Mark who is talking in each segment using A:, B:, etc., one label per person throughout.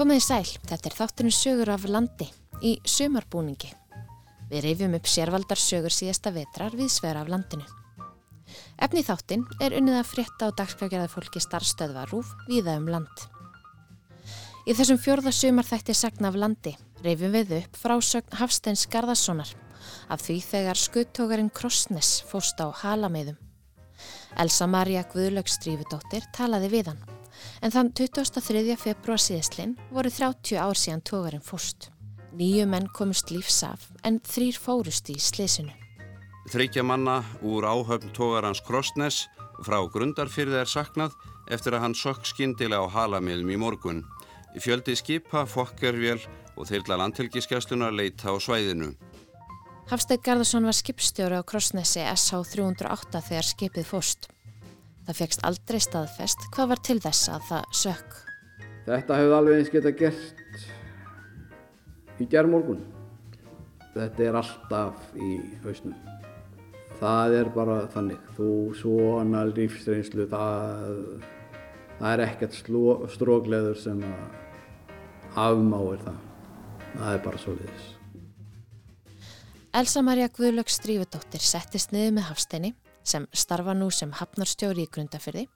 A: Komiði sæl, þetta er þáttunum sögur af landi í sömarbúningi. Við reyfjum upp sérvaldar sögur síðasta vetrar við sver af landinu. Efni þáttin er unnið að frétta á dagskvækjaða fólki starfstöðva rúf viða um land. Í þessum fjörða sömarþætti sagna af landi reyfjum við upp frásögn Hafsteins Garðarssonar af því þegar skuttókarinn Krossnes fóst á halameiðum. Elsa Maria Guðlögstrífudóttir talaði við hann en þann 23. februar síðastlinn voru 30 ár síðan tógarinn fórst. Nýju menn komust lífsaf en þrýr fórust í slesinu.
B: Þryggja manna úr áhöfn tógarans Krossnes frá grundarfyrði er saknað eftir að hann sökk skindilega á halamiðum í morgun. Fjöldi skipa, fokkervél og þeirla landhelgiskeslunar leita á svæðinu.
A: Hafstætt Garðarsson var skipstjóri á Krossnesi SH 308 þegar skipið fórst. Það fegst aldrei staðfest hvað var til þess að það sökk.
C: Þetta hefði alveg eins geta gert í gerðmorgun. Þetta er alltaf í hausnum. Það er bara þannig. Þú svona lífsreynslu, það, það er ekkert strógleður sem afmáir það. Það er bara svo liðis.
A: Elsa Maria Guðlöks Strífudóttir settist niður með Hafsteini sem starfa nú sem hafnarstjóri í grundafyrði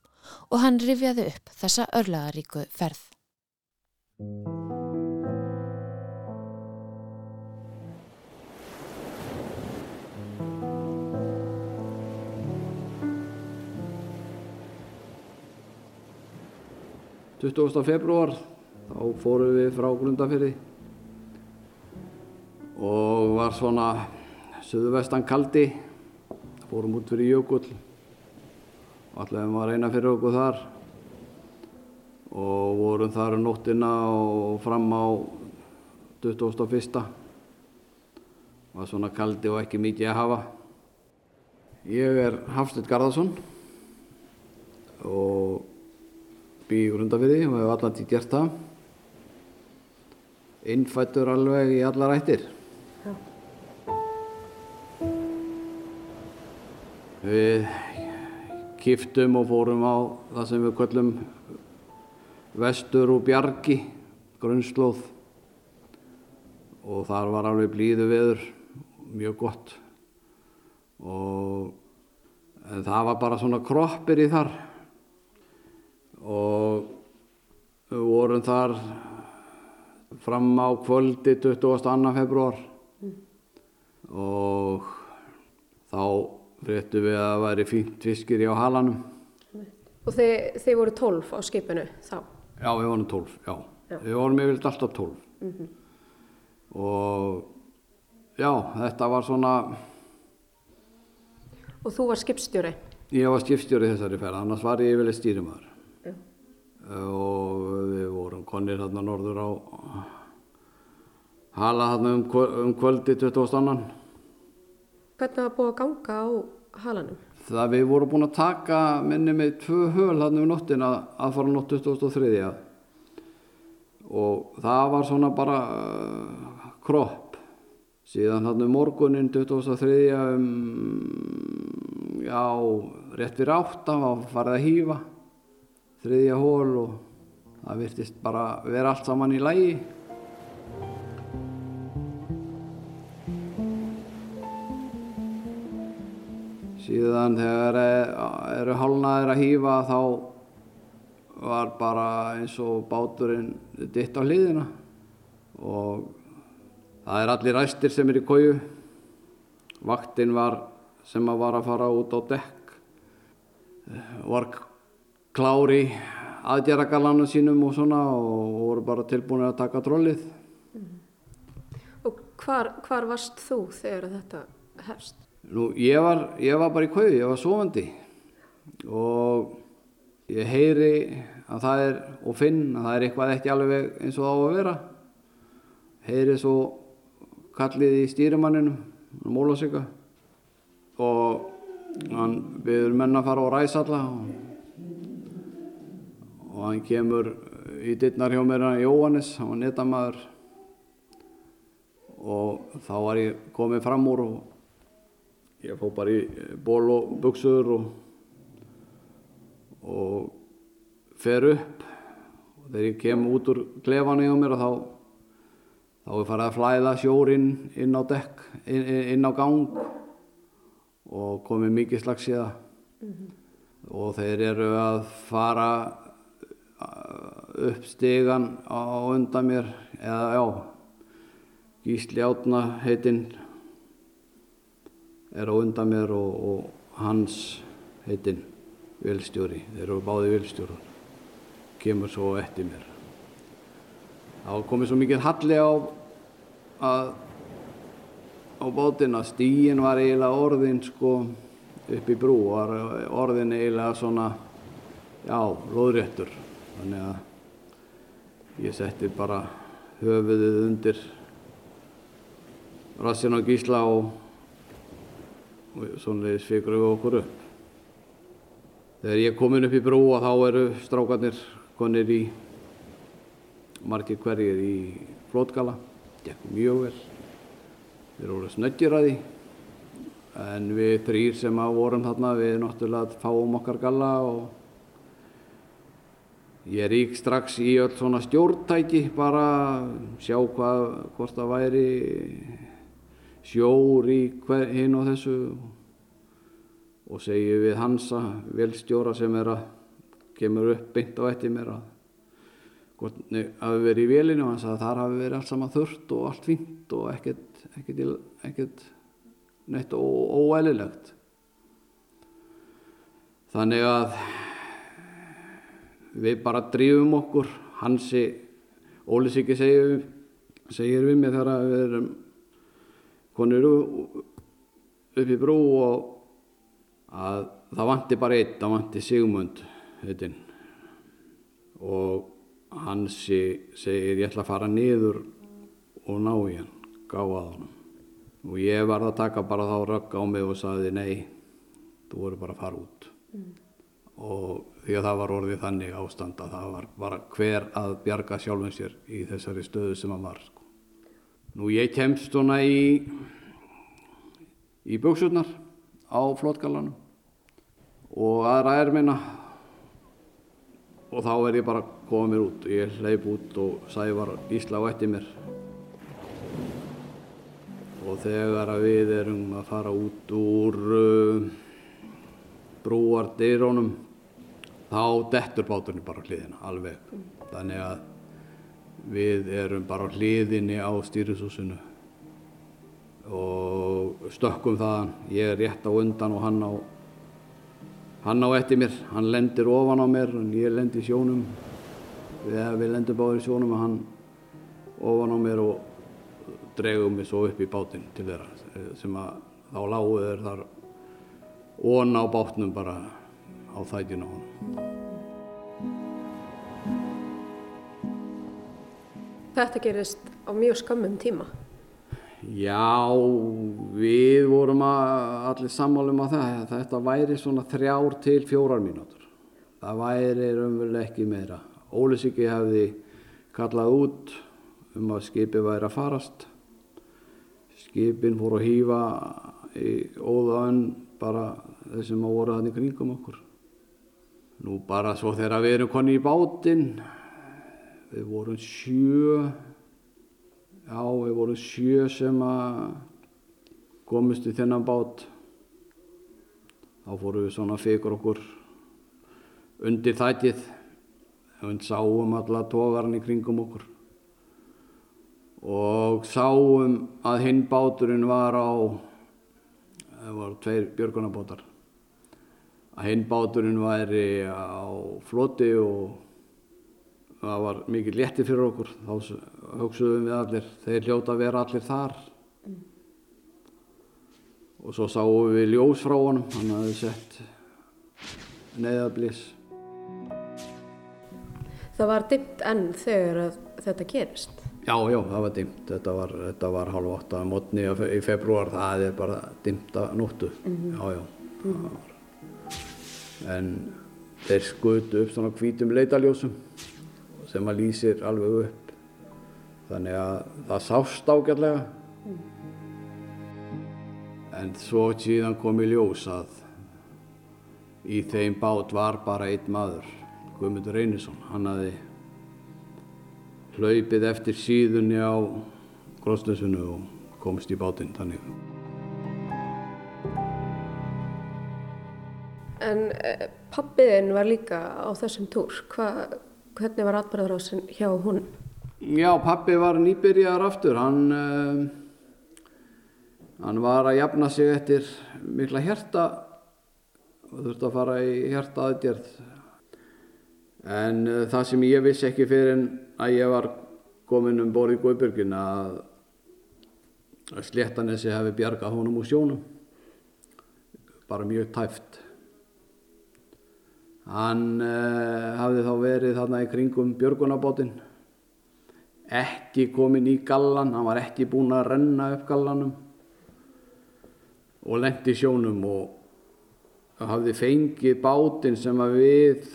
A: og hann rifjaði upp þessa örlagaríku ferð.
C: Tuttugasta februar þá fórum við frá grundafyrði og var svona söðuvestan kaldi fórum út fyrir jökull. Og allavega var reyna fyrir okkur þar. Og vorum þar um nóttina og fram á 21. var svona kaldi og ekki mikið að hafa. Ég er Hafstedt Garðarsson og bý í grundafyrði og hef allan tíð gert það. Innfættur alveg í allar ættir Við kiftum og fórum á það sem við köllum vestur og bjargi, grunnslóð og þar var alveg blíðu veður, mjög gott og það var bara svona kroppir í þar og við vorum þar fram á kvöldi 22. februar mm. og þá fréttu við að það væri fínt fiskir í á halanum.
D: Og þið, þið voru tólf á skipinu þá?
C: Já, við vorum tólf, já. já. Við vorum yfirlega alltaf tólf. Mm -hmm. Og já, þetta var svona...
D: Og þú var skipstjóri?
C: Ég var skipstjóri þessari ferð, annars var ég yfirlega stýrimæður. Já. Og við vorum konir hérna norður á hala hérna um, um kvöldi 20. annan.
D: Hvernig var búið að ganga á halanum?
C: Það við vorum búin að taka minni með tvö höl hann um nóttin að, að fara nótt 2003 og það var svona bara uh, kropp. Síðan hann um morgunin 2003 um, já, rétt fyrir átta var farið að hýfa. Þriðja hól og það virtist bara vera allt saman í lægi síðan þegar eru hálnaðir að hýfa þá var bara eins og báturinn ditt á hliðina. Og það er allir ræstir sem er í kóju vaktinn var sem að var að fara út á dekk. Var klári aðgerragallanum sínum og svona og voru bara tilbúin að taka trollið.
D: Og hvar, hvar varst þú þegar þetta hefst?
C: Nú, ég var, ég var bara í kauði, ég var sofandi. Og ég heyri að það er, og finn að það er eitthvað ekki alveg eins og á að vera. Heyri svo kallið í stýrimanninu, Mólasika, og hann viður menna að fara á ræsalla og, og hann kemur í dittnar hjá mér hann Jóhannes, hann var netamæður og þá var ég komið fram úr og ég fó bara í ból og buksur og, og fer upp. Og þegar ég kem út úr klefanu hjá mér þá þá er farið að flæða sjórin inn á dekk, inn, inn á gang. Og komið mikið slags í það. Og þeir eru að fara upp stegan á undan mér. Eða já Gísli Átna heitinn er á undan mér og, og hans heitinn vilstjóri, þeir eru báði vilstjórar kemur svo eftir mér. Þá komið svo mikið halli á að á bótin að stíin var eiginlega orðin sko upp í brú. Var orðin eiginlega svona já, loðréttur þannig að ég setti bara höfuðið undir rassin á gísla og, og svonlega svikur við okkur upp. Þegar ég kom inn upp í brú og þá eru strákarnir konir í margir hverjir í flótgala gekk mjög vel. Við vorum snöggir að því. En við þrýr sem að vorum þarna við náttúrulega fáum okkar galla og ég rík strax í öll svona stjórntæki bara sjá hvað hvort það væri sjór í hinn og þessu og segi við Hansa velstjóra sem er að kemur upp beint á eftir mér að hafi verið í vélinu og hann sagði að þar hafi verið allt saman þurft og allt fínt og ekkert, ekkert, ekkert neitt óæðilegt. Þannig að við bara drýfum okkur, hansi Ólisíki segir, segir við mig þegar við erum konur upp í brú og að það vanti bara eitt, það vanti Sigmund heitinn og hansi segir ég ætla að fara niður og ná í hann, gáða hann og ég var að taka bara þá rögg á mig og sagði nei, þú voru bara að fara út mm. og því að það var orðið þannig ástand að það var bara hver að bjarga sjálfum sér í þessari stöðu sem hann var. Nú ég kemst svona í í buksurnar á flótgallanum og aðra er minna. Og þá er ég bara komið mér út. Ég hleyp út og sævar Ísla á eftir mér. Og þegar að við erum að fara út úr uh, brúardeirónum þá dettur báturinn bara hliðina alveg. Þannig að við erum bara hliðinni á stýrisúsinu og stökkum þaðan. Ég er rétt á undan og hann á hann á eftir mér, hann lendir ofan á mér og ég lendir sjónum. Við, við lendur báðir í sjónum og hann ofan á mér og dregum mig svo upp í bátinn til þeirra sem að þá lágu þeir þar ón á bátnum bara á þætinu á
D: Þetta gerist á mjög skammum tíma
C: Já, við vorum allir sammálum á það. Þetta væri svona þrjár til fjórar mínútur. Það væri raunveruleg ekki meira. Ólisíki hefði kallað út um að skipi væri að farast. Skipin fór að hýfa í óðaun bara þessum að voru þannig kringum okkur. Nú bara svo þegar við erum konni í bátinn, við vorum sjö Já, við vorum sjö sem að komist í þennan bát. Þá fórum við svona fyrir okkur undir þættið og sáum alla tógarni kringum okkur. Og sáum að hinn báturinn var á, það voru tveir björgunabótar, að hinn báturinn væri á floti og það var mikið létti fyrir okkur. Þá hugsuðum við allir þeir hljóta að vera allir þar. Mm. og svo sáum við ljós frá honum. Hann hafði sett neðablís
D: Það var dimt enn þegar þetta gerist.
C: Já, já, það var dimt þetta var, var halv åtta mótni í februar það er bara dimt að nóttu. Mm -hmm. já, já mm -hmm. en þeir skutu upp svona hvítum leitaljósum sem að lýsir alveg upp þannig að það sást ágætlega en svo síðan kom í ljós að í þeim bát var bara einn maður Guðmundur Einarsson hann hafi hlaupið eftir síðunni á Grósnesunu og komst í bátinn þannig.
D: En eh, pappiðin var líka á þessum túr. Hva, hvernig var atbyrðarásin hjá hún?
C: Já, pappi var nýbyrjar aftur. Hann, uh, hann var að jafna sig eftir mikla hjerta og þurfti að fara í hjerta aðgerð. En uh, það sem ég vissi ekki fyrir en að ég var komin um borð í Guðbjörgin að Sléttanessi hefði bjargað honum úr sjónum. Bara mjög tæft. Hann uh, hafði þá verið þarna í kringum björgunabótinn, ekki komin í gallan, hann var ekki búinn að renna upp gallanum. Og lendi sjónum og hafði fengið bátinn sem við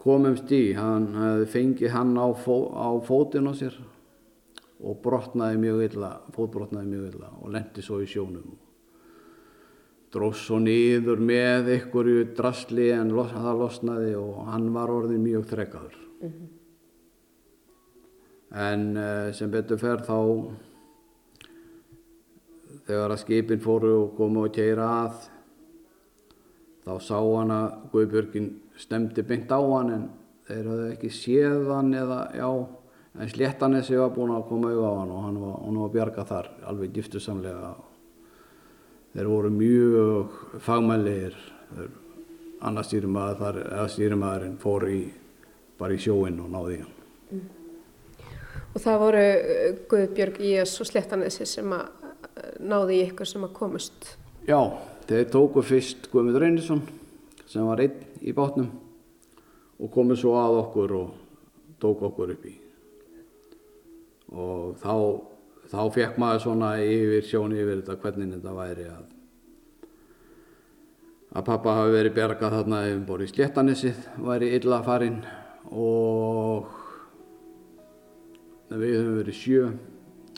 C: komumst í, hann hafði fengið hann á, fó, á fótinn á sér og brotnaði mjög illa, fótbrotnaði mjög illa og lendi svo í sjónum dróðs svo niður með einhverju drasli en los, það losnaði og hann var orðin mjög þrekkaður. Mm -hmm. En uh, sem betur fer þá, þegar að skipin fóru og komu og keira að, þá sá hann að Guðbjörgin stemdi beint á hann en þeir hafði ekki séð hann eða já, en Sléttanessi var búin að koma auðvitað á hann og hann var, hann var bjargað þar alveg giftusamlega þeir voru mjög fagmælir annars stýrimaðurinn fór í, bara í sjóinn og náði hann. Mm.
D: Og það voru uh, Guðbjörg Ías og Slettanessi sem að uh, náði í ykkur sem að komast
C: Já, þeir tóku fyrst Guðmund Reynisson sem var einn í bátnum og komið svo að okkur og tók okkur upp í. Og þá þá fekk maður svona yfir sjónu yfir þetta hvernig þetta væri að að pappa hafi verið bergað þarna um borið sléttanissið væri illa farinn og við höfum verið sjö.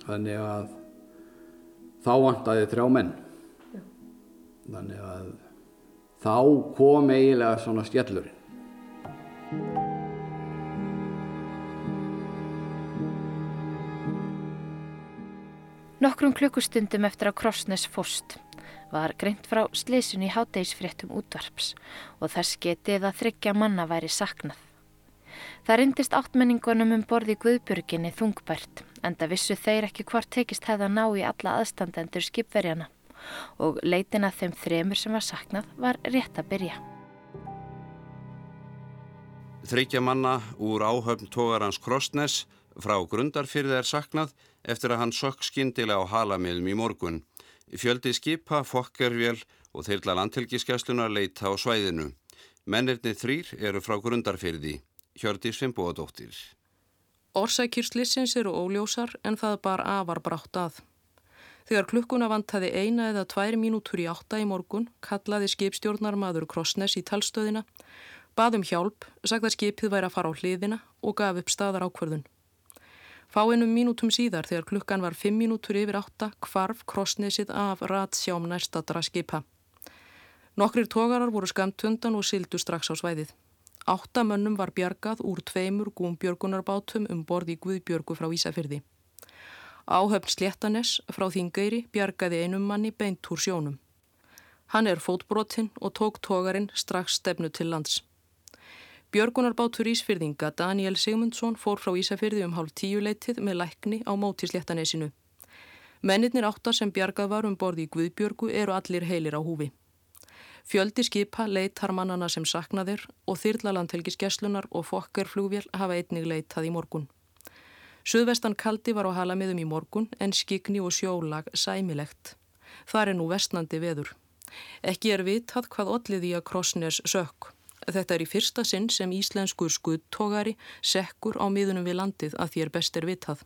C: Þannig að þá vantæði þrjá menn. Já. þannig að þá kom eiginlega svona skellurinn
A: Nokkrum klukkustundum eftir að Krossnes fórst var greint frá sleisun í hátegisfréttum útvarps og þess getið að þryggja manna væri saknað. Það rindist áttmenningunum um borði Guðbjörginni þungbært en það vissu þeir ekki hvort tekist hefða ná í alla aðstandendur skipverjana og leitin að þeim þremur sem var saknað var rétt að byrja.
B: Þryggja manna úr áhöfn tógarans Krossnes frá grundarfyrði er saknað eftir að hann sökk skindilega á halamiðum í morgun. Fjöldi skipa, fokkervél og þeirla landhelgiskessluna leita á svæðinu. Mennirni þrýr eru frá grundarfyrði. Hjördi Svimboðadóttir.
E: Orsækjur slissins eru óljósar en það bar afar brátt að. Þegar klukkuna vantaði eina eða tvær mínútur í átta í morgun kallaði skipstjórnar maður Krossnes í talstöðina, baðum hjálp, sagði að skipið væri að fara á hliðina og gaf upp staðar ákverðun. Fáinnum mínútum síðar þegar klukkan var 5 mínútur yfir átta kvarf krossnesið af ratsjám næstadra skipa. Nokkrir tógarar voru skamt hundan og sildu strax á svæðið. Átta mönnum var bjargað úr tveimur gúmbjörgunarbátum um borði Guðbjörgu frá Ísafyrði. Áhöfn Sléttanes frá Þingeyri bjargaði einum manni beint úr sjónum. Hann er fótbrotinn og tók tógarinn strax stefnu til lands. Björgunarbátur Ísfyrðinga Daniel Sigmundsson fór frá Ísafyrði um hálf tíu leitið með lækni á móti sléttanesinu. Mennirnir áttar sem bjargað var um borði í Guðbjörgu eru allir heilir á húfi. Fjöldi skipa leitar mannana sem saknaðir og þyrlalandhelgisgeslunar og fokkerflugvél hafa einnig leitað í morgun. Suðvestan kaldi var á halamiðum í morgun en skikni og sjólag sæmilegt. Það er nú vestnandi veður. Ekki er vitað hvað alliði að Krossnes sökk. Þetta er í fyrsta sinn sem íslenskur skuttógari sekkur á miðunum við landið að er best er vitað.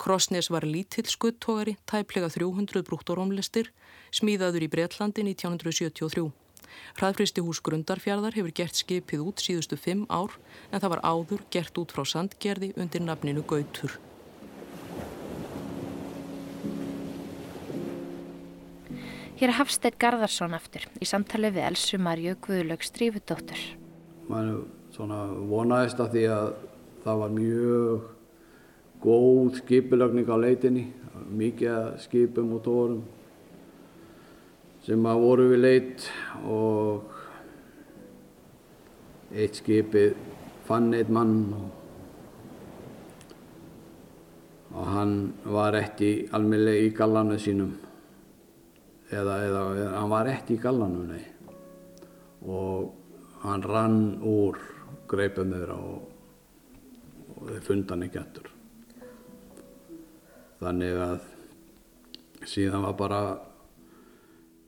E: Krossnes var lítill skuttógari, tæplega 300 brúttorómlistir, smíðaður í Breitlandi 1973. Hraðfristi hús Grundarfjörðar hefur gert skipið út síðustu fimm ár en það var áður gert út frá sandgerði undir nafninu Gautur.
A: Hér er Hafsteit Garðarsson aftur í samtali við Elsu Marju Guðlaug Strífudóttur.
C: Man vonaðist að því að það var mjög góð skipulagning á leitinni, mikið skipum og tórum sem að voru við leit og eitt skipið fann eitt mann og, og hann var ekki almeinlega í gallanu sínum eða, eða, eða hann var ekki í gallanu, nei. Og hann rann úr greipum þeirra og, og þeir funda hann ekki eftir þannig að síðan var bara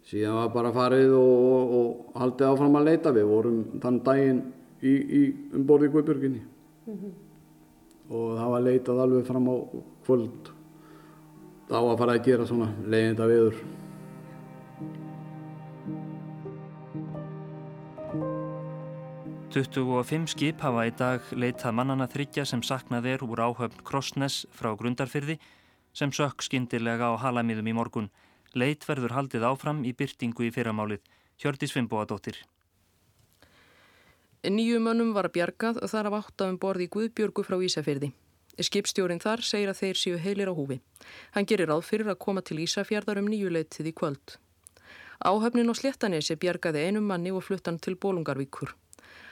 C: síðan var bara farið og, og, og haldið áfram að leita. Við vorum þann daginn í, í umborði Guðbjörginni mm -hmm. og það var leitað alveg fram á kvöld. Þá að fara að gera svona leiðinda viður
F: Tuttugu og fimm skip hafa í dag leitað mannana þryggja sem saknað er úr áhöfn Krossnes frá Grundarfyrði sem sökk skindilega á halamiðum í morgun Leit verður haldið áfram í byrtingu í fyrramálið. Hjördis Fimboadóttir.
E: Nýju mönnum var að bjargað og þar af áttafum borði Guðbjörgu frá Ísafyrði. Skipstjórin þar segir að þeir séu heilir á húfi. Hann gerir ráð fyrir að koma til Ísafjörðar um nýju leitið í kvöld. Áhöfnin og Sléttanesi bjargaði einum manni og fluttan til Bólungarvíkur.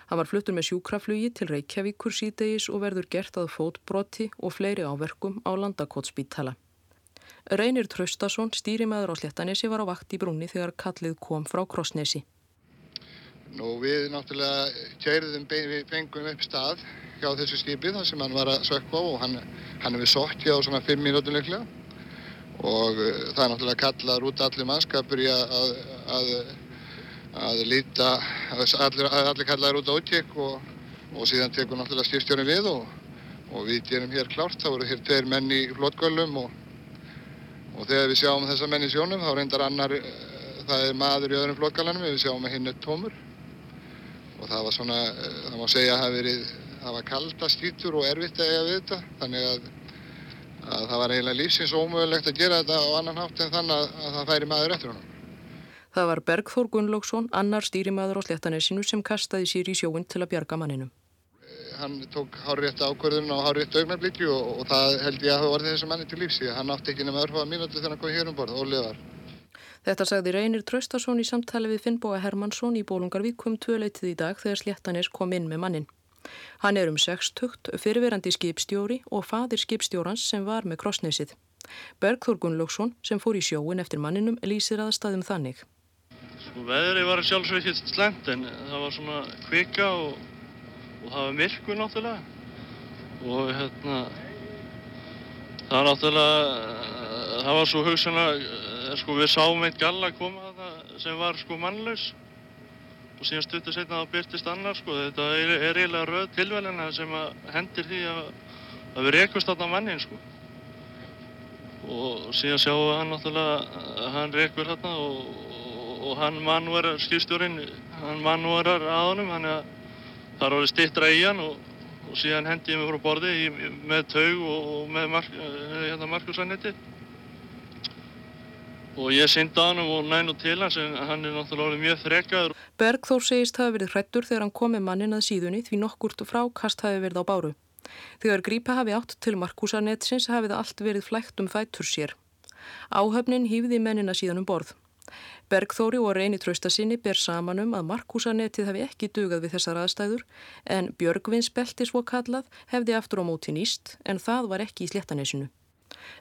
E: Hann var fluttur með sjúkraflugi til Reykjavíkur síðdegis og verður gert að fótbroti og fleiri áverkum á landakótsbítala. Reynir Traustason, stýrimæður á Sléttanesi, var á vakt í brúni þegar kallið kom frá Krossnesi.
G: Nú við náttúrulega kæriðum, við fengum upp stað hjá þessu skipi þar sem hann var að sökka á og hann, hann hefur sótt hjá svona 5 mínútur leiklega og uh, það er náttúrulega kallaður út allir mannskapur í að, að, að, að líta, allir, allir kallaður út á útjekk og, og síðan tekur náttúrulega styrstjórin við og, og við gerum hér klárt, þá voru hér tveir menn í flótgöllum og og þegar við sjáum þessa menn í sjónum þá reyndar annar, eh, það er maður í öðrum flokkalanum, við sjáum að hinn er tómur. Og það var svona, eh, það má segja að það, verið, það var kaldastýtur og erfitt að eiga við þetta. Þannig að, að það var eiginlega lífsins ómögulegt að gera þetta á annan hátt en þannig að, að það færi maður eftir honum.
E: Það var Bergþór Gunnlaugsson, annar stýrimaður á Sléttanesinu sem kastaði sér í sjóun til að bjarga manninum
G: hann tók hárétt ákvörðun og hárétt augnablíki og, og það held ég að það var þessu manni til lífs því að hann átti ekki nema örfaða mínúti þegar hann kom hér um borð liðar.
E: Þetta sagði Reynir Traustason í samtali við Finnbóa Hermansson í Bólungarvík um tvöleitið í dag þegar Sléttanes kom inn með mannin. Hann er um 60, fyrirverandi skipstjóri og fadir skipstjórans sem var með krossneysið. Bergþór Gunnlaugsson sem fór í sjóin eftir manninum lýsir aðstæðum þannig.
H: Sko veðri var sjálfsveit hitt slemt en það var svona kvika og og það var myrkur náttúrulega. Og hérna það var náttúrulega það var svo hugsanlega sko við sáum einn galla koma þarna sem var sko mannlaus. Og síðan stuttu setna þá byrtist annar sko þetta er, er eiginlega röð tilvælina sem hendir því að, að við rekast þarna mannin sko. Og síðan sjáum við hann náttúrulega að hann rekur þarna og, og, hann mannverðar skýrstjórin hann mannverðar að honum hann er að Það er orðið stittra í hann og, og síðan hendi ég mig frá borði í, með taug og, og með mark, eh, hérna, markusannetti. Og ég synda á hann og næn og til hans en hann er náttúrulega orðið mjög þrekkaður.
E: Bergþór segist hafi verið hrættur þegar hann kom með mannin að síðunni því nokkurt frákast hafi verið á báru. Þegar grípa hafi átt til markusannettsins hafi það allt verið flægt um fættur sér. Áhöfnin hýfði mennina síðan um borð. Bergþóri og reyni traustasinni ber saman um að markúsanettið hefði ekki dugað við þessar aðstæður en Björgvinsbelti svo kallað hefði aftur á móti nýst en það var ekki í sléttanesinu.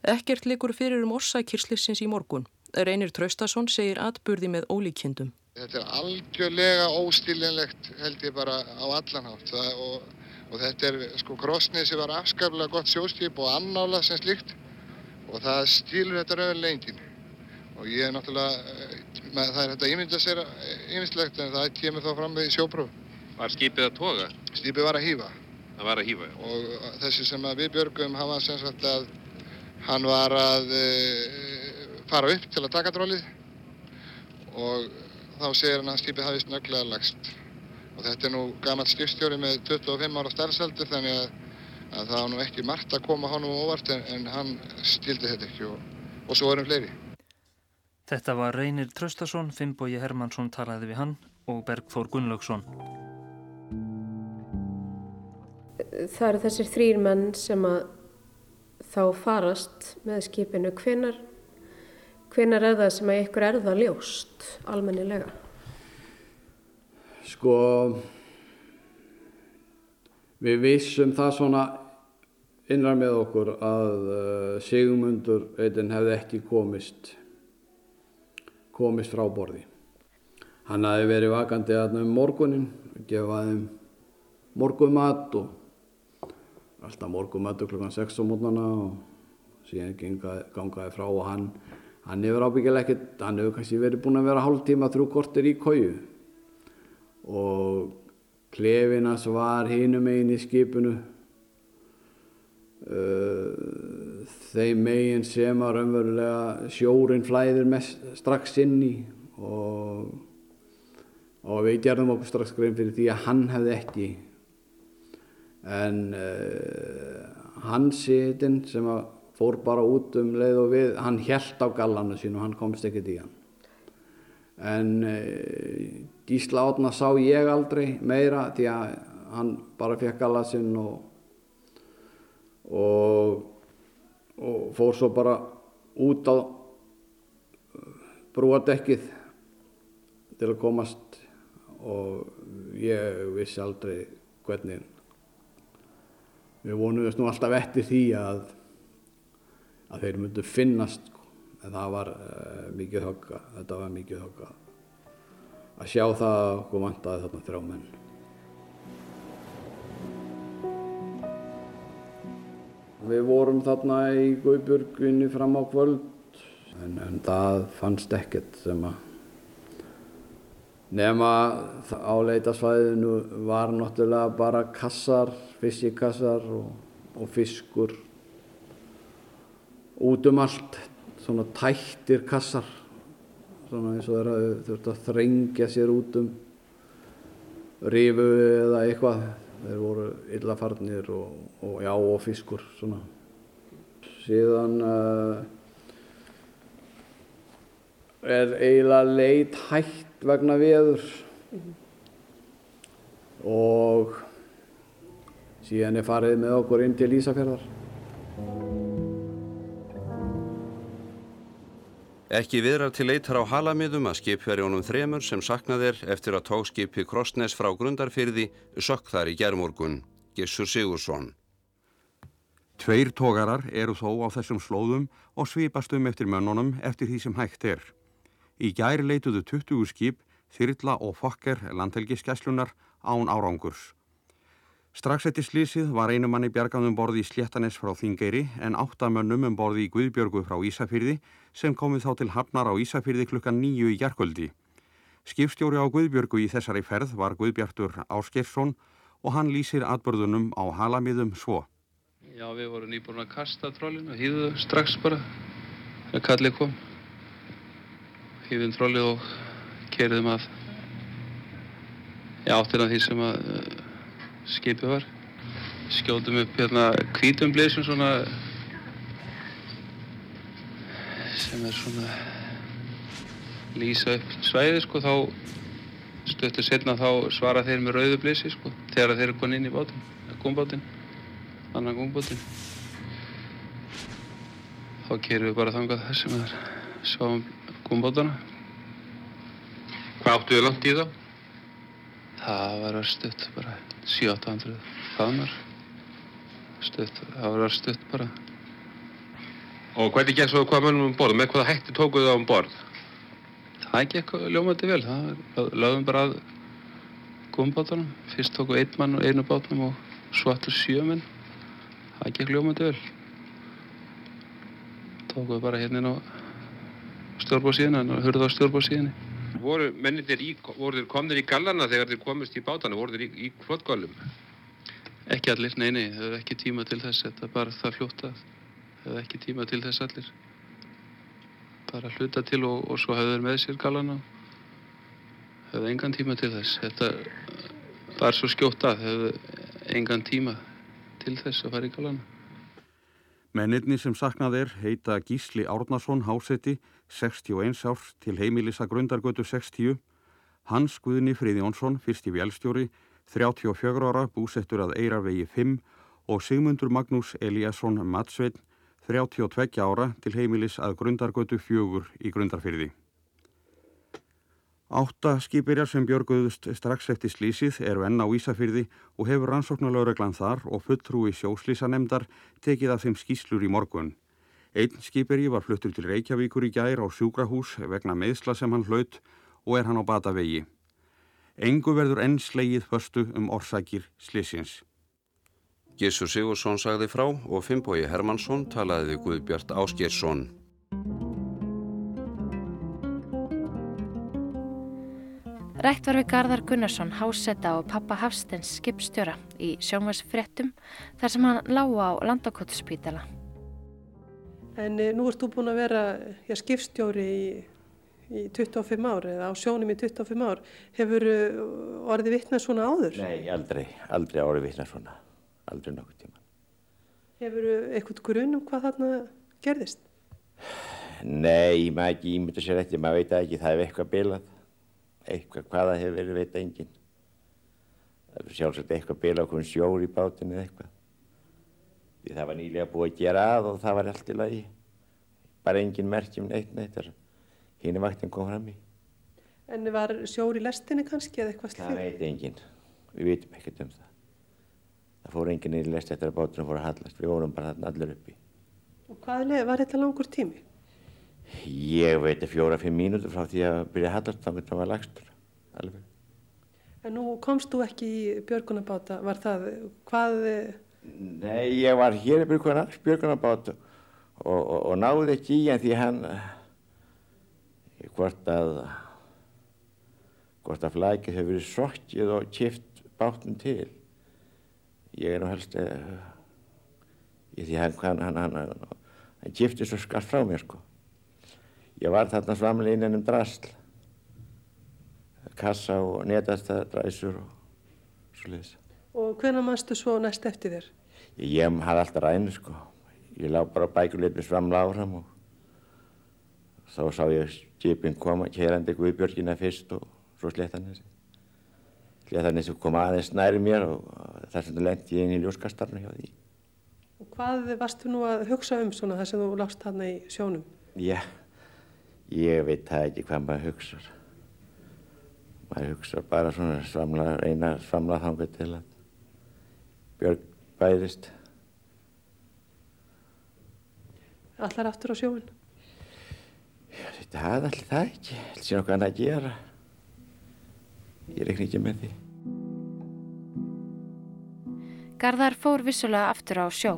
E: Ekkert likur fyrir um orsakirslissins í morgun. Reynir Traustason segir atburði með ólíkjöndum.
G: Þetta er algjörlega óstílinlegt held ég bara á allanhátt og, og þetta er sko Krossnesi var afskaplega gott sjóstýp og annála sem slikt og það stílur þetta rauðin lengin og ég er náttúrulega með, það er þetta ímynda sér ímyndslegt en það kemur þá fram með sjópróf.
B: Var skipið að toga?
G: Skipið var að hýfa.
B: Það var að hýfa, já.
G: Og þessi sem við björgum, hann var sem sagt að hann var að e, fara upp til að taka drólið og þá segir hann að skipið hafi snögglega lagst. Og þetta er nú gammal skipstjóri með 25 ára starfsaldur þannig að, að það var nú ekki margt að koma honum óvart en, en hann stildi þetta ekki og, og svo erum fleiri.
F: Þetta var Reynir Traustason, Finnbói Hermansson talaði við hann og Bergþór Gunnlaugsson.
D: það eru þessir þrýr menn sem að þá farast með skipinu. Hvenar, hvenar er það sem að ykkur er það ljóst almennilega?
C: Sko, við vissum það svona innan með okkur að uh, Sigmundur eitinn hefði ekki komist, komist frá borði. Hann hafi verið vakandi aðna um morgunin, gefaði morgumat og alltaf morgumatur klukkan 6 á mótnana og síðan gangaði, gangaði frá og hann, hann hefur ábyggilega ekkert, hann hefur kannski verið búin að vera hálf tíma þrjú kortir í kóju og klefinas var hinum einn í skipinu uh, þeim megin sem að raunverulega sjórin flæðir mest, strax inn í og, og við gerðum okkur strax grein fyrir því að hann hefði ekki. En uh, hans sitinn sem að fór bara út um leið og við hann held á gallanu sín og hann komst ekkert í hann. En uh, Gísla Átna sá ég aldrei meira því að hann bara fekk galla sinn og, og, og fór svo bara út á brúadekkið til að komast og ég vissi aldrei hvernig. Við vonuðum nú alltaf eftir því að, að þeir myndu finnast sko. en það var uh, mikið högga þetta var mikið högga að sjá það að okkur vantaði þarna þrjá menn Við vorum þarna í Guðbjörgunni fram á kvöld en, en það fannst ekkert sem að nema á leitasvæðinu var náttúrulega bara kassar, fiskikassar og, og fiskur. Út um allt, svona tættir kassar, svona eins og þeirra þurft að þrengja sér út um rifu eða eitthvað, þeir voru illafarnir og, og já og fiskur svona. Síðan uh, er eiginlega leit hægt vegna viður og síðan er farið með okkur inn til Ísafjörðar.
B: Ekki viðrar til leitar á halamiðum að skipverjónum þremur sem saknað er eftir að tókskipi Krossnes frá Grundarfyrði sökk þar í gerðmorgun, Gissur Sigursson.
I: Tveir tógarar eru þó á þessum slóðum og svipast um eftir mönnunum eftir því sem hægt er. Í gæri leituðu 20 skip, þyrla og fokker landhelgiskeslunar án árangurs. Strax eftir slísið var einu manni bjargað um borði í Sléttanes frá Þingeyri en áttamönnum um borði í Guðbjörgu frá Ísafyrði sem komið þá til Hafnar á Ísafyrði klukkan nýju í jarkvöldi. Skipstjóri á Guðbjörgu í þessari ferð var Guðbjartur Áskersson og hann lýsir atbörðunum á halamiðum svo.
J: Já, við vorum nýbúin að kasta trollinu hýðu strax bara þegar kallið kom. Hýðum trollið og kerðum að já, áttina því sem að skipið var. Skjóðum upp hérna kvítum blísum svona sem er svona lýsa upp svæði sko þá stöttur setna þá svara þeir með rauðu blísi sko þegar þeir eru konið inn í bátinn, gómbátinn annan gómbótinn þá kerum við bara þangað þar sem við sjáum gómbótana
K: Hvað áttu þið langt í þá?
J: Það var örstuðt bara. 700-800 faðmar stutt, það var örstuðt bara.
K: Og hvernig gekk svo hvað mönnum um borð? Með hvaða hætti tókuðu það um borð?
J: Það gekk ljómandi vel. Það lögum bara að gómbótanum fyrst tóku einn mann og einu bátnum og svo aftur sjö menn. Það gekk ljómandi vel. Tókuðu bara hérna á stjórnbóðsíðina og hurðu á stjórnbóðsíðinni
K: Voru mennindir í, voru þeir komnir í gallana þegar þeir komist í bátana, voru þeir í, í flottgálum?
J: Ekki allir, nei, nei, það hefði ekki tíma til þess, þetta er bara það fljóta, það hefði ekki tíma til þess allir. Bara hluta til og, og svo hefði þeir með sér gallana, hefði engan tíma til þess, þetta var svo skjóta, hefði engan tíma til þess að fara í gallana.
I: Mennirni sem saknað er heita Gísli Árnason Hásetti, 61 árs til heimilisa Grundargötu 60, Hans Guðni Friðjónsson, fyrsti vélstjóri, 34 ára, búsettur að Eirarvegi 5 og Sigmundur Magnús Eliasson Matsveitn, 32 ára, til heimilis að Grundargötu 4 í Grundarfyrði. Átta skipirjar sem björguðust strax eftir slísið eru enn á Ísafyrði og hefur rannsóknulaureglan þar og fulltrúi sjóslísanemdar tekið af þeim skýslur í morgun. Einn skipirji var fluttur til Reykjavíkur í gær á sjúkrahús vegna meðsla sem hann hlaut og er hann á bata vegi. Engu verður enn slegið förstu um orsakir slísins.
B: Gísur Sigursson sagði frá og Fimboi Hermansson talaði við Guðbjart Áskjersson.
A: Rætt var við Garðar Gunnarsson, hásetta og pappa Hafstens skipstjóra í sjónvarsfrettum þar sem hann lága á landakotspítala.
L: En e, nú ert þú búin að vera já, skipstjóri í, í 25 ár eða á sjónum í 25 ár. Hefur eh, orðið vittnað svona áður?
M: Nei, aldrei, aldrei orðið vittnað svona, aldrei nokkur tíma.
L: Hefur eitthvað grunn um hvað þarna gerðist?
M: Nei, maður ekki ímynda sér eftir, maður veit ekki, það er eitthvað bilað eitthvað hvaða hefur verið veit engin það er sjálfsagt eitthvað bila okkur sjór í bátinu eða eitthvað. Því það var nýlega búið að gera að og það var allt í lagi. Bara engin merkjum neitt neitt hinn er vaktin kom fram í.
L: En var sjór í lestinni kannski eða eitthvað
M: slíð? Það veit engin, við veitum ekkert um það. Það fór engin í lest eftir að bátinu fór að hallast. Við vorum bara allir uppi.
L: Og hvað var þetta langur tími?
M: Ég veit að fjóra-fimm mínútur frá því að byrja að hallast þá myndi það var lagstur alveg.
L: En nú komst þú ekki í björgunabáta, var það, hvað?
M: Nei, ég var hér í björgunabáta og, og, og náði ekki í en því hann, hvort að, hvort að flækið hefur verið sokkið og kipt bátnum til. Ég er nú helst, ég því hann, hann, hann, hann, hann kipti svo skarf frá mér sko. Ég var þarna framlega innan um drasl, kassa og netastadræsur og svo leiðis.
L: Og hvernig mannstu svo næst eftir þér?
M: Ég, ég hafði alltaf ræðinu sko. Ég lág bara bækuleipis framlega áfram og þá sá ég skipin koma, kérandi Guðbjörgina fyrst og svo Sléttanessi. Sléttanessi kom aðeins næri mér og þess vegna lendi ég inn í ljóskastarnu hjá því.
L: Og hvað varstu nú að hugsa um svona þess að þú lást þarna í sjónum?
M: Já. Ég veit það ekki hvað maður hugsa. Maður hugsa bara svona svamla, reyna svamla þangu til að björg bæðist.
L: Allar aftur á sjóin?
M: Já, þetta hafði allir það ekki. Það sé nokkuð annað að gera. Ég reikni ekki með því.
A: Garðar fór vissulega aftur á sjó.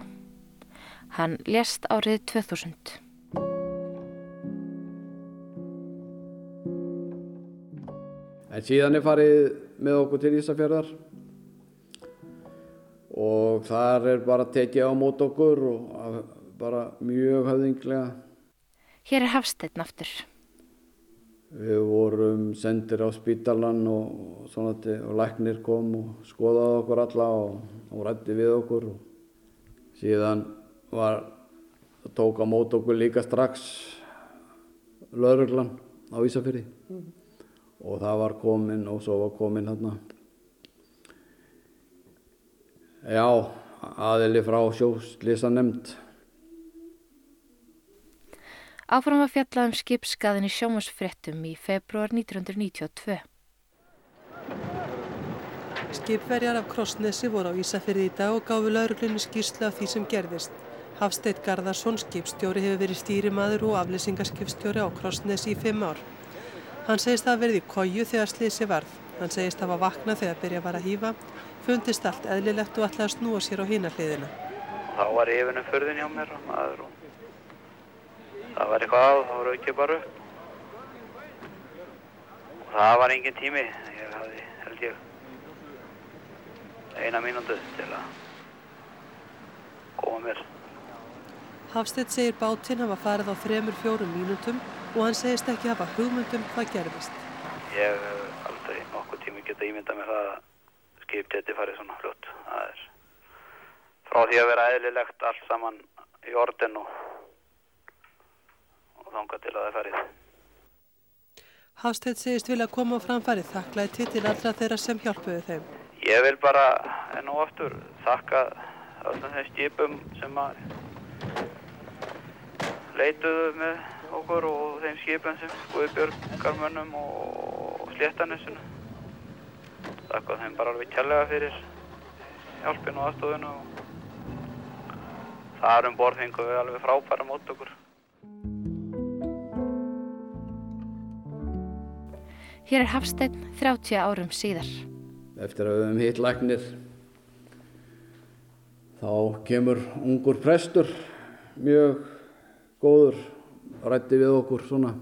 A: Hann lést árið 2000.
C: En síðan er farið með okkur til Ísafjörðar og þar er bara tekið á mót okkur og bara mjög höfðinglega.
A: Hér er Hafsteinn aftur.
C: Við vorum sendir á spítalan og, og, og læknir kom og skoðaði okkur alla og, og rætti við okkur. Síðan var, tók á mót okkur líka strax lauruglan á Ísafjörði. Mm -hmm og það var komin og svo var komin hérna já, aðili frá sjóslýsa nefnd
A: Áfram að fjalla um skipskaðin í sjómasfrettum í februar 1992
L: Skipverjar af Krossnesi voru á Ísafyrði í dag og gáfi lauruglunni skýrslu af því sem gerðist. Hafsteit Garðarsson skipstjóri hefur verið stýrimaður og aflýsingarskipstjóri á Krossnesi í fimm ár Hann segist að það verði í kóju þegar slísi varð. Hann segist að það var vakna þegar byrja var að hýfa, fundist allt eðlilegt og ætlaði að snúa sér á hína hliðina.
N: Þá var yfinum förðin hjá mér og maður og það var eitthvað að, þá var aukið bara upp. Og það var engin tími, ég hafði, held ég, eina mínútu til að koma mér.
L: Hafstedt segir bátinn hafa farið á þremur fjórum mínútum og hann segist ekki hafa hugmyndum hvað gerðist.
N: Ég hef aldrei nokkuð tími geta ímyndað með það að skip geti farið svona fljótt. Það er frá því að vera eðlilegt allt saman í orðin og, og þánga til að það farið.
L: Hafstedt segist vilja koma á framfærið þakklæti til allra þeirra sem hjálpuðu þeim.
N: ég vil bara enn og aftur þakka öllum þeim skipum sem að leituðu með okkur og þeim skipum sem Guðbjörgarmönnum og Sléttanessinu. Þakka þeim bara alveg kjærlega fyrir hjálpinu og aðstofinu og þar um borð fengum við alveg frábæra mót okkur.
A: Hér er Hafsteinn 30 árum síðar.
C: Eftir að við höfum hitt læknir þá kemur ungur prestur mjög góður rætti við okkur svona.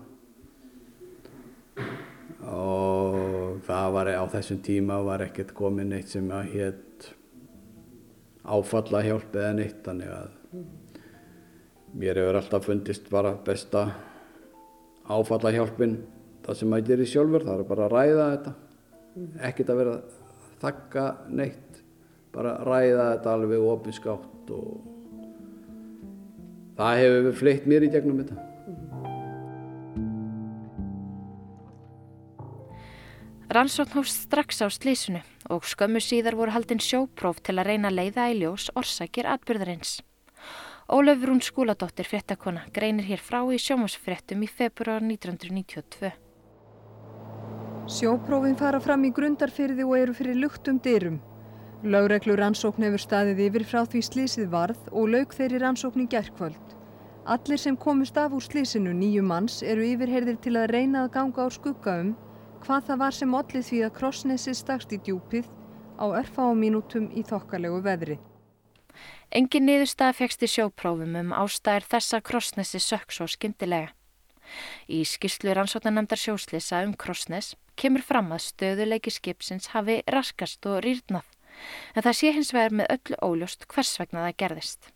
C: Og það var á þessum tíma var ekkert komin neitt sem að hétt áfalla hjálp eða neitt þannig að mér hefur alltaf fundist bara besta áfalla hjálpin það sem maður gerir sjálfur það er bara að ræða þetta. Ekkert að vera að þakka neitt bara að ræða þetta alveg ofinskátt og það hefur fleitt mér í gegnum þetta
A: Rannsókn hófst strax á slísunu og skömmu síðar voru haldinn sjópróf til að reyna að leiða í ljós orsakir atbyrðarins. Ólöf Rún Skúladóttir fréttakona greinir hér frá í sjómasfréttum í februar 1992.
O: Sjóprófin fara fram í grundarfyrði og eru fyrir luktum dyrum. Lögreglu rannsókn hefur staðið yfir frá því slísið varð og laug þeirri rannsókn í gerðkvöld. Allir sem komist af úr slísinu nýju manns eru yfirherðir til að reyna að ganga á skugga um hvað það var sem ollið því að krossnesi stakst í djúpið á örfa og mínútum í þokkalegu veðri.
A: Engin niðurstað fegst í sjóprófum um ástæðir þessa krossnesi sökk svo skindilega. Í skýrslu rannsóknarnemdar sjóslisa um krossnes kemur fram að stöðuleiki skipsins hafi raskast og rýrnað, en það sé hins vegar með öllu óljóst hvers vegna það gerðist.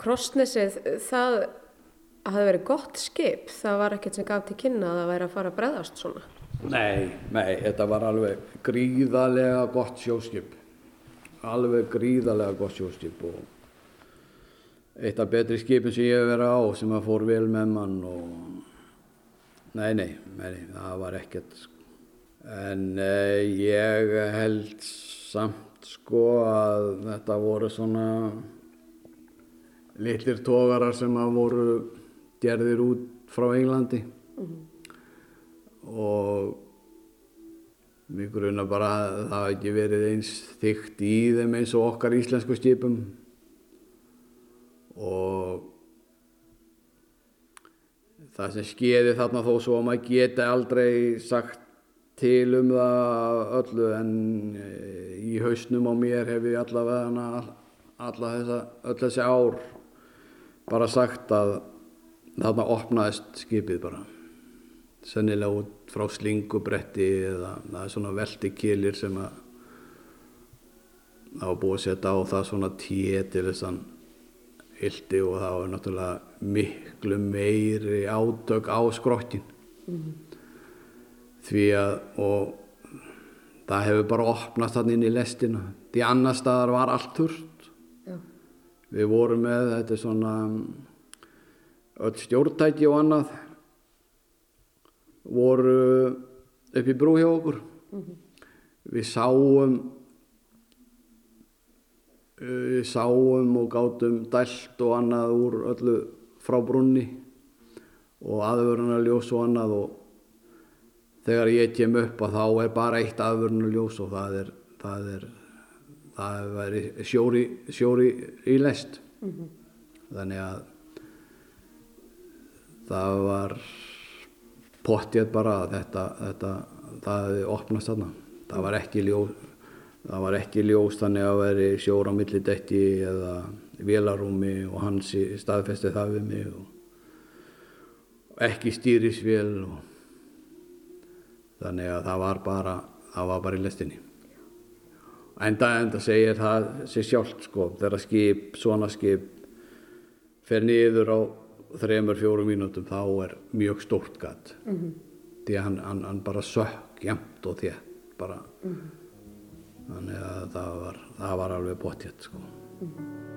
D: Krossnesið, það hafði verið gott skip, það var ekkert sem gaf til kynna að það væri að fara að breðast svona.
C: Nei, nei, þetta var alveg gríðarlega gott sjóskip. Alveg gríðarlega gott sjóskip og eitt af betri skipin sem ég hef verið á sem að fór vel með mann og nei, nei, nei, það var ekkert. En eh, ég held samt sko að þetta voru svona litlir tógarar sem að voru gerðir út frá Englandi og mér gruna bara að það hafi ekki verið eins þygt í þeim eins og okkar íslensku skipum. Og það sem skeiði þarna þó svo að maður geti aldrei sagt til um það öllu en í hausnum á mér hef ég allavega alla þessa, öll þessi ár bara sagt að þarna opnaðist skipið bara sennilega út frá slingubretti eða það er svona veldikilir sem að það var búið að setja á það svona tíu til þessan hildi og það var náttúrulega miklu meiri ádög á skrokkin mm. því að og það hefur bara opnast hann inn í lestina því annar staðar var allt þurft Já. við vorum með þetta svona öll stjórntæki og annað voru upp í brú hjá okkur mm -hmm. við sáum við sáum og gátum dælt og annað úr öllu frá brunni og aðvörunarljós og annað og þegar ég kem upp að þá er bara eitt aðvörunarljós og það er það er, það er sjóri, sjóri í lest mm -hmm. þannig að það var pottið bara að þetta, þetta það hefði opnast þarna. Það var ekki ljós það var ekki ljós þannig að veri sjóra á millidetti eða vélarúmi og hans staðfesti það við mig og ekki stýrisvél og þannig að það var bara það var bara í lestinni. Enda enda segir það sér sjálft sko þegar skip, svona skip fer niður á þremur, fjórum mínútum þá er mjög stórt gatt mm -hmm. því að hann, hann, hann bara sökk jæmt og þétt bara mm -hmm. þannig að það var, það var alveg bóttjött sko mm -hmm.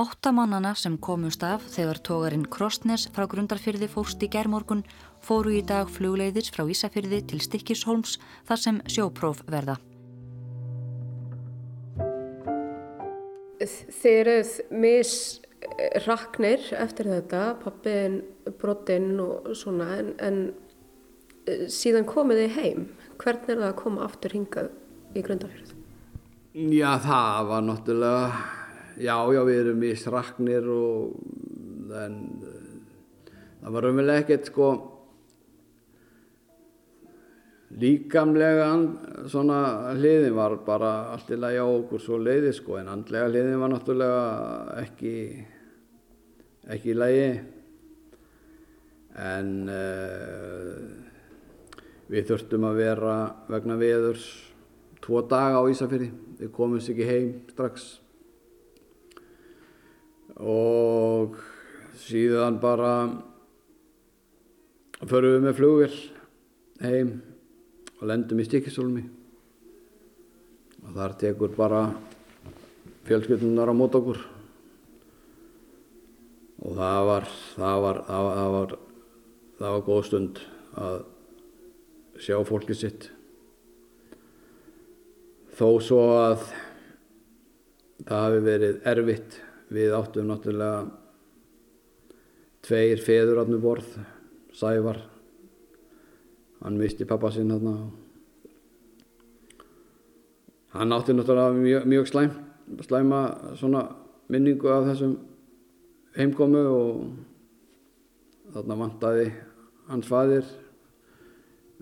P: Áttamannana sem komust af þegar tógarinn Krostnes frá grundarfyrði fórst í gerðmorgun fóru í dag flugleiðis frá Ísafyrði til Stikkishólms þar sem sjópróf verða.
D: Þeir eruð misraknir eftir þetta, pappin, brottinn og svona en, en eh, síðan komið þið heim. Hvernig er það að koma aftur hingað í grundarfyrð?
C: Já, það var náttúrulega, já, já, við erum í sraknir og en það var umvel ekkert sko líkamlega svona hliðin var bara allt í lagi á okkur svo leiði sko en andlega hliðin var náttúrulega ekki ekki í lagi. En uh, við þurftum að vera vegna veðurs tvo daga á Ísafjörði við komumst ekki heim strax. Og síðan bara förum við með flugvill heim og lendum í Stikisólmi og þar tekur bara fjölskyldunar á mót okkur. Og það var það var, það var, það var, það var góð stund að sjá fólkið sitt. Þó svo að það hafi verið erfitt við áttum náttúrulega tveir feður átnum borð Sævar hann misti pappa sinn þarna hann átti náttúrulega mjög, mjög slæm, slæma svona minningu af þessum heimkomu og þarna vantaði hans fadir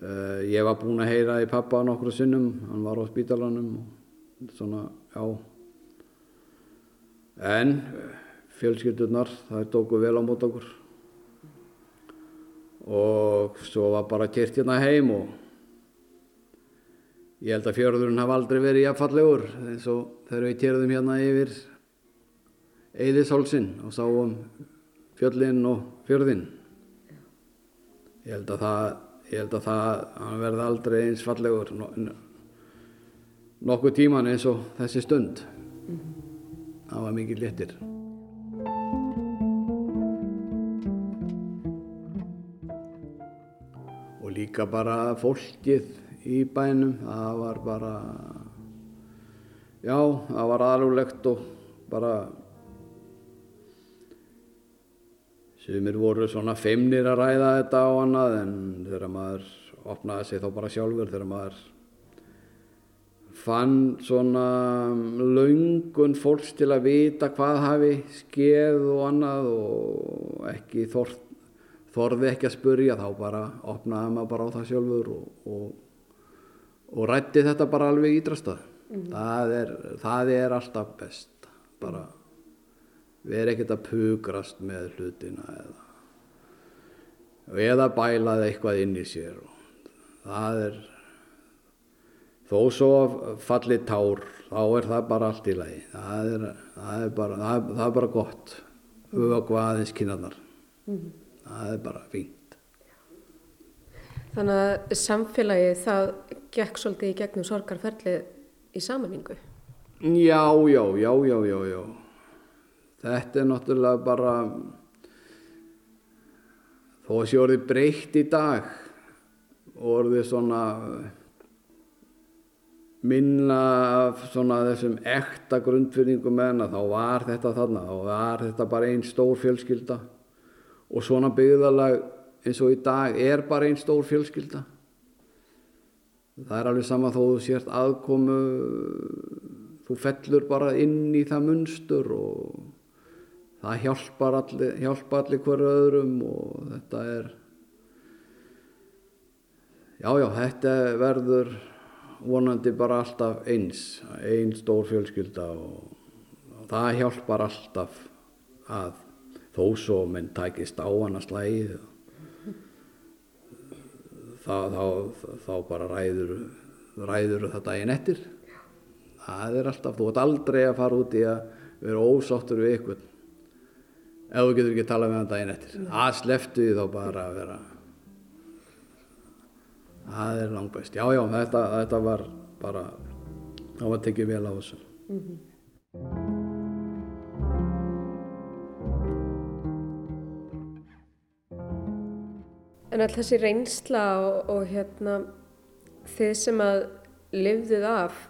C: uh, ég var búinn að heyra í pappa nokkru sinnum, hann var á spítalanum og svona, já. En fjölskyldurnar það tóku vel á mót okkur og svo var bara kert hérna heim og ég held að fjörðurinn hafa aldrei verið jafnfallegur eins og þegar við kerðum hérna yfir Eðishálsin og sáum fjöllinn og fjörðinn. Ég held að það ég held að það verði aldrei eins fallegur nokkuð tíman eins og þessi stund. Það var mikið léttir líka bara fólkið í bænum. Það var bara já, það var aðlulegt og bara sumir voru svona feimnir að ræða þetta á annað en þegar maður opnaði sig þá bara sjálfur þegar maður fann svona laungun fólks til að vita hvað hafi skeð og annað og ekki þort þorði ekki að spurja þá bara opnaði maður bara á það sjálfur og, og, og rætti þetta bara alveg ídrastað. Mm. það, er, það er alltaf best bara erum ekkert að pugrast með hlutina eða, eða bælaði eitthvað inn í sér og það er þó svo fallið tár þá er það bara allt í lagi. Það er, það er, bara, það er, það er bara gott. Auðvitað aðeins kynarnar mm það er bara fínt.
D: Þannig að samfélagi það gekk svolítið í gegnum sorgarferlið í samanningu?
C: Já, já, já, já, já, já. Þetta er náttúrulega bara, þó að sé orðið breytt í dag, orðið svona minna svona þessum ekta grundfyrningum en að þá var þetta þarna, þá var þetta bara einn stór fjölskylda og svona byggðalag eins og í dag er bara einn stór fjölskylda. Það er alveg sama þó þú sért aðkomu þú fellur bara inn í það munstur og það hjálpar allir, hjálpar allir hverju öðrum og þetta er jájá, já, þetta verður vonandi bara alltaf eins einn stór fjölskylda og það hjálpar alltaf að þó svo menn tækist á hana slæðið þá, þá, þá bara ræður, ræður þetta einn eftir. Það er alltaf, þú ert aldrei að fara út í að vera ósáttur við ykkur ef þú getur ekki að tala með hann daginn eftir. Að sleftu því þá bara að vera það er langt best já já þetta, þetta var bara þá var tekið vel á þessu. Mm -hmm.
D: En all þessi reynsla og, og hérna þið sem að lifðuð af,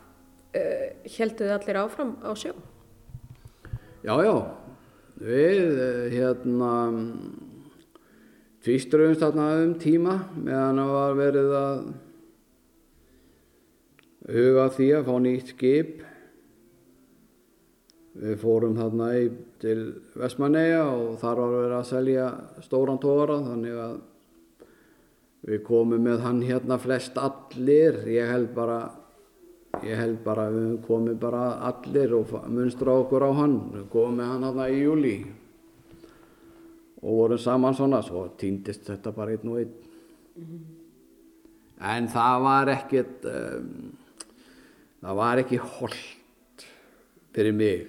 D: uh, helduð allir áfram á sjó?
C: Já, já, við eh, hérna tvistruðumst þarna um tíma meðan það var verið að huga því að fá nýtt skip. Við fórum þarna í, til Vestmanneia og þar var verið að selja stóran tóra þannig að við komum með hann hérna flest allir. Ég held bara, ég held bara við komum bara allir og munstra okkur á hann. Við komum með hann hérna í júli og vorum saman svona, svo týndist þetta bara einn og einn. En það var ekkert, um, það var ekki holdt fyrir mig.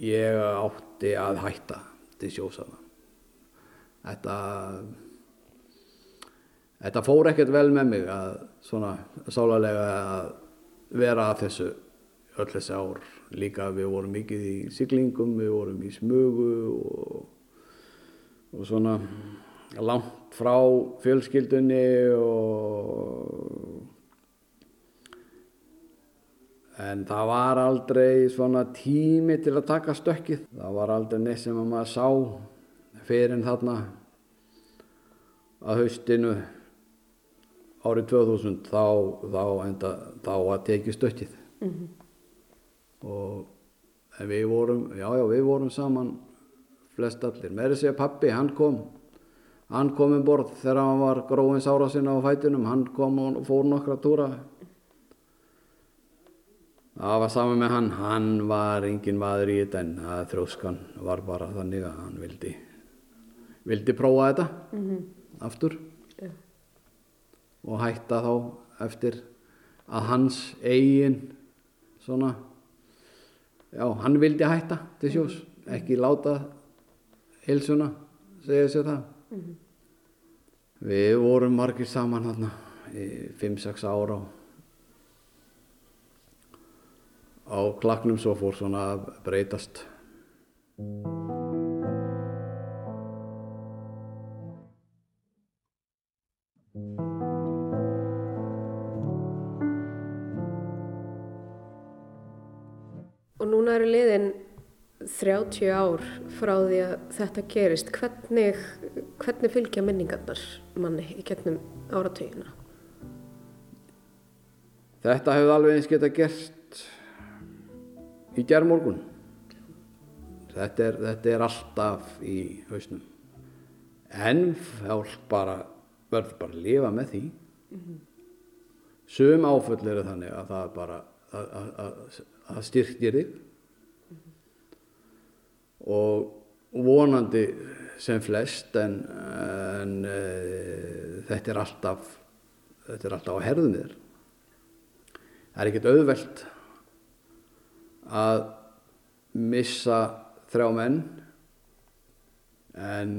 C: Ég átti að hætta til sjósana. Þetta, þetta fór ekkert vel með mig að svona sálarlega að vera að þessu öll þessi ár. Líka við vorum mikið í siglingum, við vorum í smugu og, og svona langt frá fjölskyldunni og en það var aldrei svona tími til að taka stökkið. Það var aldrei neitt sem maður sá fyrir þarna að haustinu árið 2000 þá, þá, enda, þá að tekið stökkið. Mm -hmm. Og við vorum, já já, við vorum saman flest allir. Með þess að pappi, hann kom, hann kom um borð þegar hann var gróins ára sinna á fætunum, hann kom og fór nokkra túra. Það var saman með hann, hann var engin maður í þetta en það þróskan var bara þannig að hann vildi, vildi prófa þetta mm -hmm. aftur. Og hætta þá eftir að hans eigin svona já, hann vildi hætta til sjós, mm -hmm. ekki láta hilsuna segja sér það. Mm -hmm. Við vorum margir saman hérna í 5-6 ára á, á klaknum svo fór svona að breytast.
D: Núna eru liðin 30 ár frá því að þetta gerist. Hvernig, hvernig fylgja minningarnar manni í gegnum áratöginna?
C: Þetta hefði alveg eins geta gert í gerðmorgun. Þetta þetta er alltaf í hausnum. En fólk bara verður bara að lifa með því. Mm -hmm. Sum áföll eru þannig að það bara að, að, að, að styrkir þig og vonandi sem flest en, en uh, þetta er alltaf þetta er alltaf á herðum þér það er ekkert auðvelt að missa þrjá menn en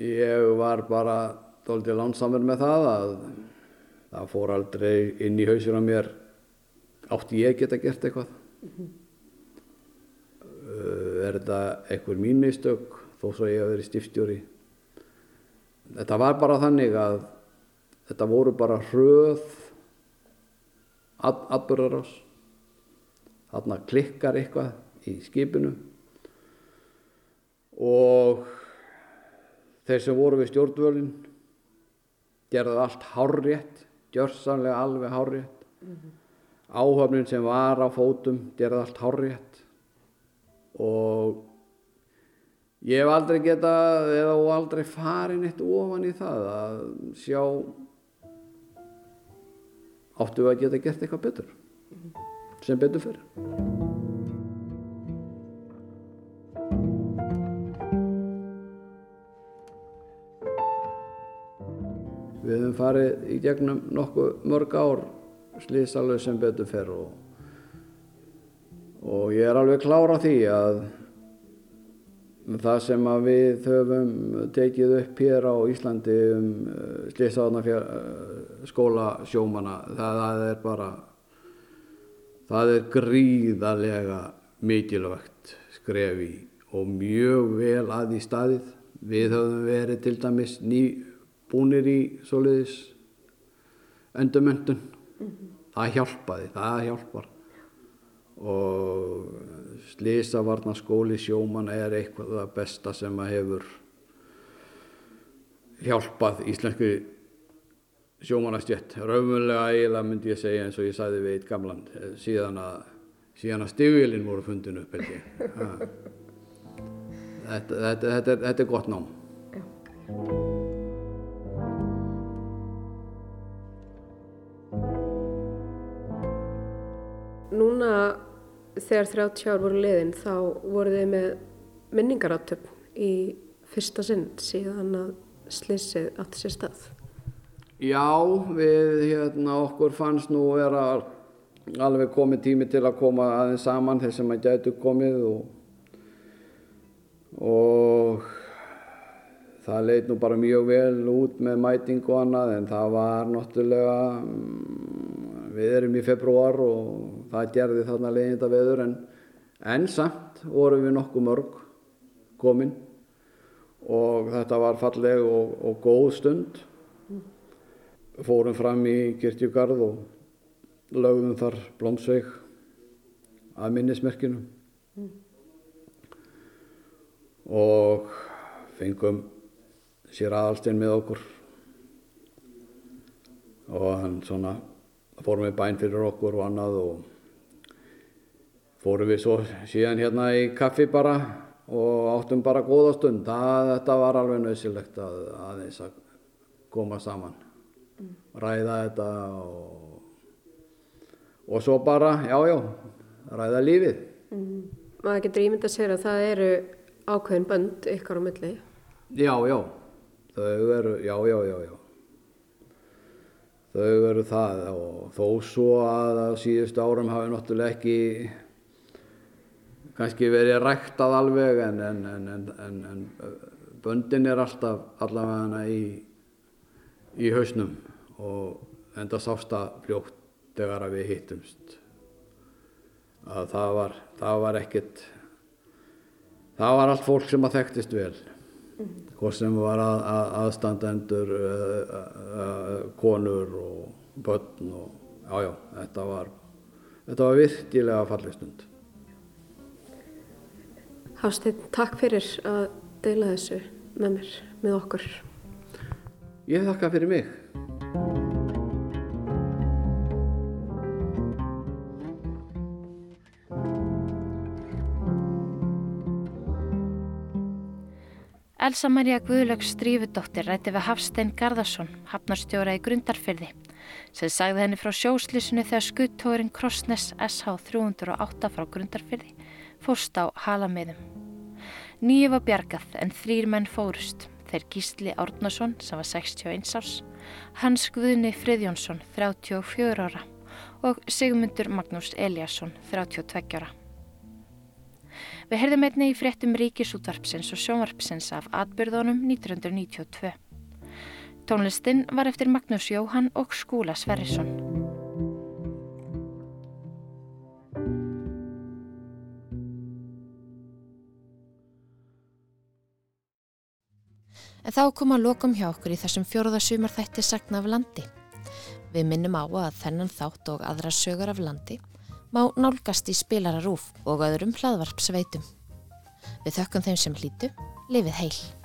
C: ég var bara doldið lánsamur með það að það fór aldrei inn í hausur á mér. Átti ég geta gert eitthvað? Mm -hmm er þetta einhver mín mistök þó svo ég að vera stiftjóri. Þetta var bara þannig að þetta voru bara hröð atbyrðarás. Þarna klikkar eitthvað í skipinu og þeir sem voru við stjórnvölinn gerði allt hárrétt, gjörsanlega alveg hárrétt. Mm -hmm. Áhöfnin sem var á fótum gerði allt hárrétt og ég hef aldrei getað eða aldrei farin eitt ofan í það að sjá áttu að geta gert eitthvað betur sem betur fyrir Við hefum farið í gegnum nokkuð mörg ár slísalög sem betur fyrir og og ég er alveg klára á því að það sem að við höfum tekið upp hér á Íslandi um uh, slísaðarna uh, skólasjómana það, það er bara það er gríðarlega mikilvægt skrefi og mjög vel að í staðið Við höfum verið til dæmis nýbúnir í soliðis endumöndun. Mm -hmm. Það hjálpaði, það hjálpar. Og slísavarnaskóli sjóman er eitthvað það besta sem að hefur hjálpað íslensku sjómanastjett. Raumulega eiginlega myndi ég segja eins og ég sæði við eitt gamlan síðan að, síðan að stigvílinn voru fundinu upp. Þetta, þetta, þetta, þetta er gott nám. Já.
D: Núna þegar 30 ár voru liðin þá voru þið með minningaráttöfn í fyrsta sinn síðan að slissið átti sér stað.
C: Já, við hérna okkur fannst nú vera alveg komið tími til að koma aðeins saman þess að maður gætu komið og og það leit nú bara mjög vel út með mæting og annað en það var náttúrulega mm, við erum í februar og það gerði þarna leiðinda veður en, en samt vorum við nokkuð mörg komin. Og þetta var falleg og, og góð stund. Fórum fram í Kirtjugarð og lögðum þar blómsveig að minnismerkinu. Mm og fengum sér aðalstinn með okkur. Og hann svona fórum við bæn fyrir okkur og annað og fórum við svo síðan hérna í kaffi bara og áttum bara góða stund það, þetta var alveg nöðsilegt að aðeins að koma saman ræða þetta og, og svo bara jájá já, ræða lífið
D: mm. maður getur ímynd að segja að það eru ákveðin bönd ykkar á milli?
C: Já, já, þau eru, já, já, já, já. Þau eru það og þó svo að á síðustu árum hafi náttúrulega ekki kannski verið ræktað alveg en, en, en, en böndin er alltaf allavega í, í hausnum og enda sásta fljótt þegar við hittumst. Að það var, það var ekkert það var allt fólk sem að þekktist vel. Hvort sem var að, að, aðstandendur uh, uh, konur og börn og jájá, já, þetta var þetta var virkilega fallið stund.
D: Hafstein, takk fyrir að deila þessu með mér, með okkur.
C: Ég þakka fyrir mig
A: Elsa Maria Guðlöks strífudóttir rætti við Hafstein Garðarsson, hafnarstjóra í Grundarfyrði, sem sagði henni frá sjóslísinu þegar skuttórin Krossnes SH 308 frá Grundarfyrði fórst á halamiðum. Nýju var bjargað en þrýr menn fórust, þeir Gísli Árnason sem var 61 árs, Hans Guðni Friðjónsson 34 ára og Sigmundur Magnús Eliasson 32 ára. Við heyrðum einni í fréttum ríkisútvarpsins og sjónvarpsins af atbyrðunum 1992. Tónlistinn var eftir Magnús Jóhann og Skúla Sverrisson. En þá kom að lokum hjá okkur í þessum fjóruðasumar þætti sagna af landi. Við minnum á að þennan þátt og aðra sögur af landi má nálgast í spilararúf og öðrum hlaðvarp sveitum. Við þökkum þeim sem hlýtu, lifið heil.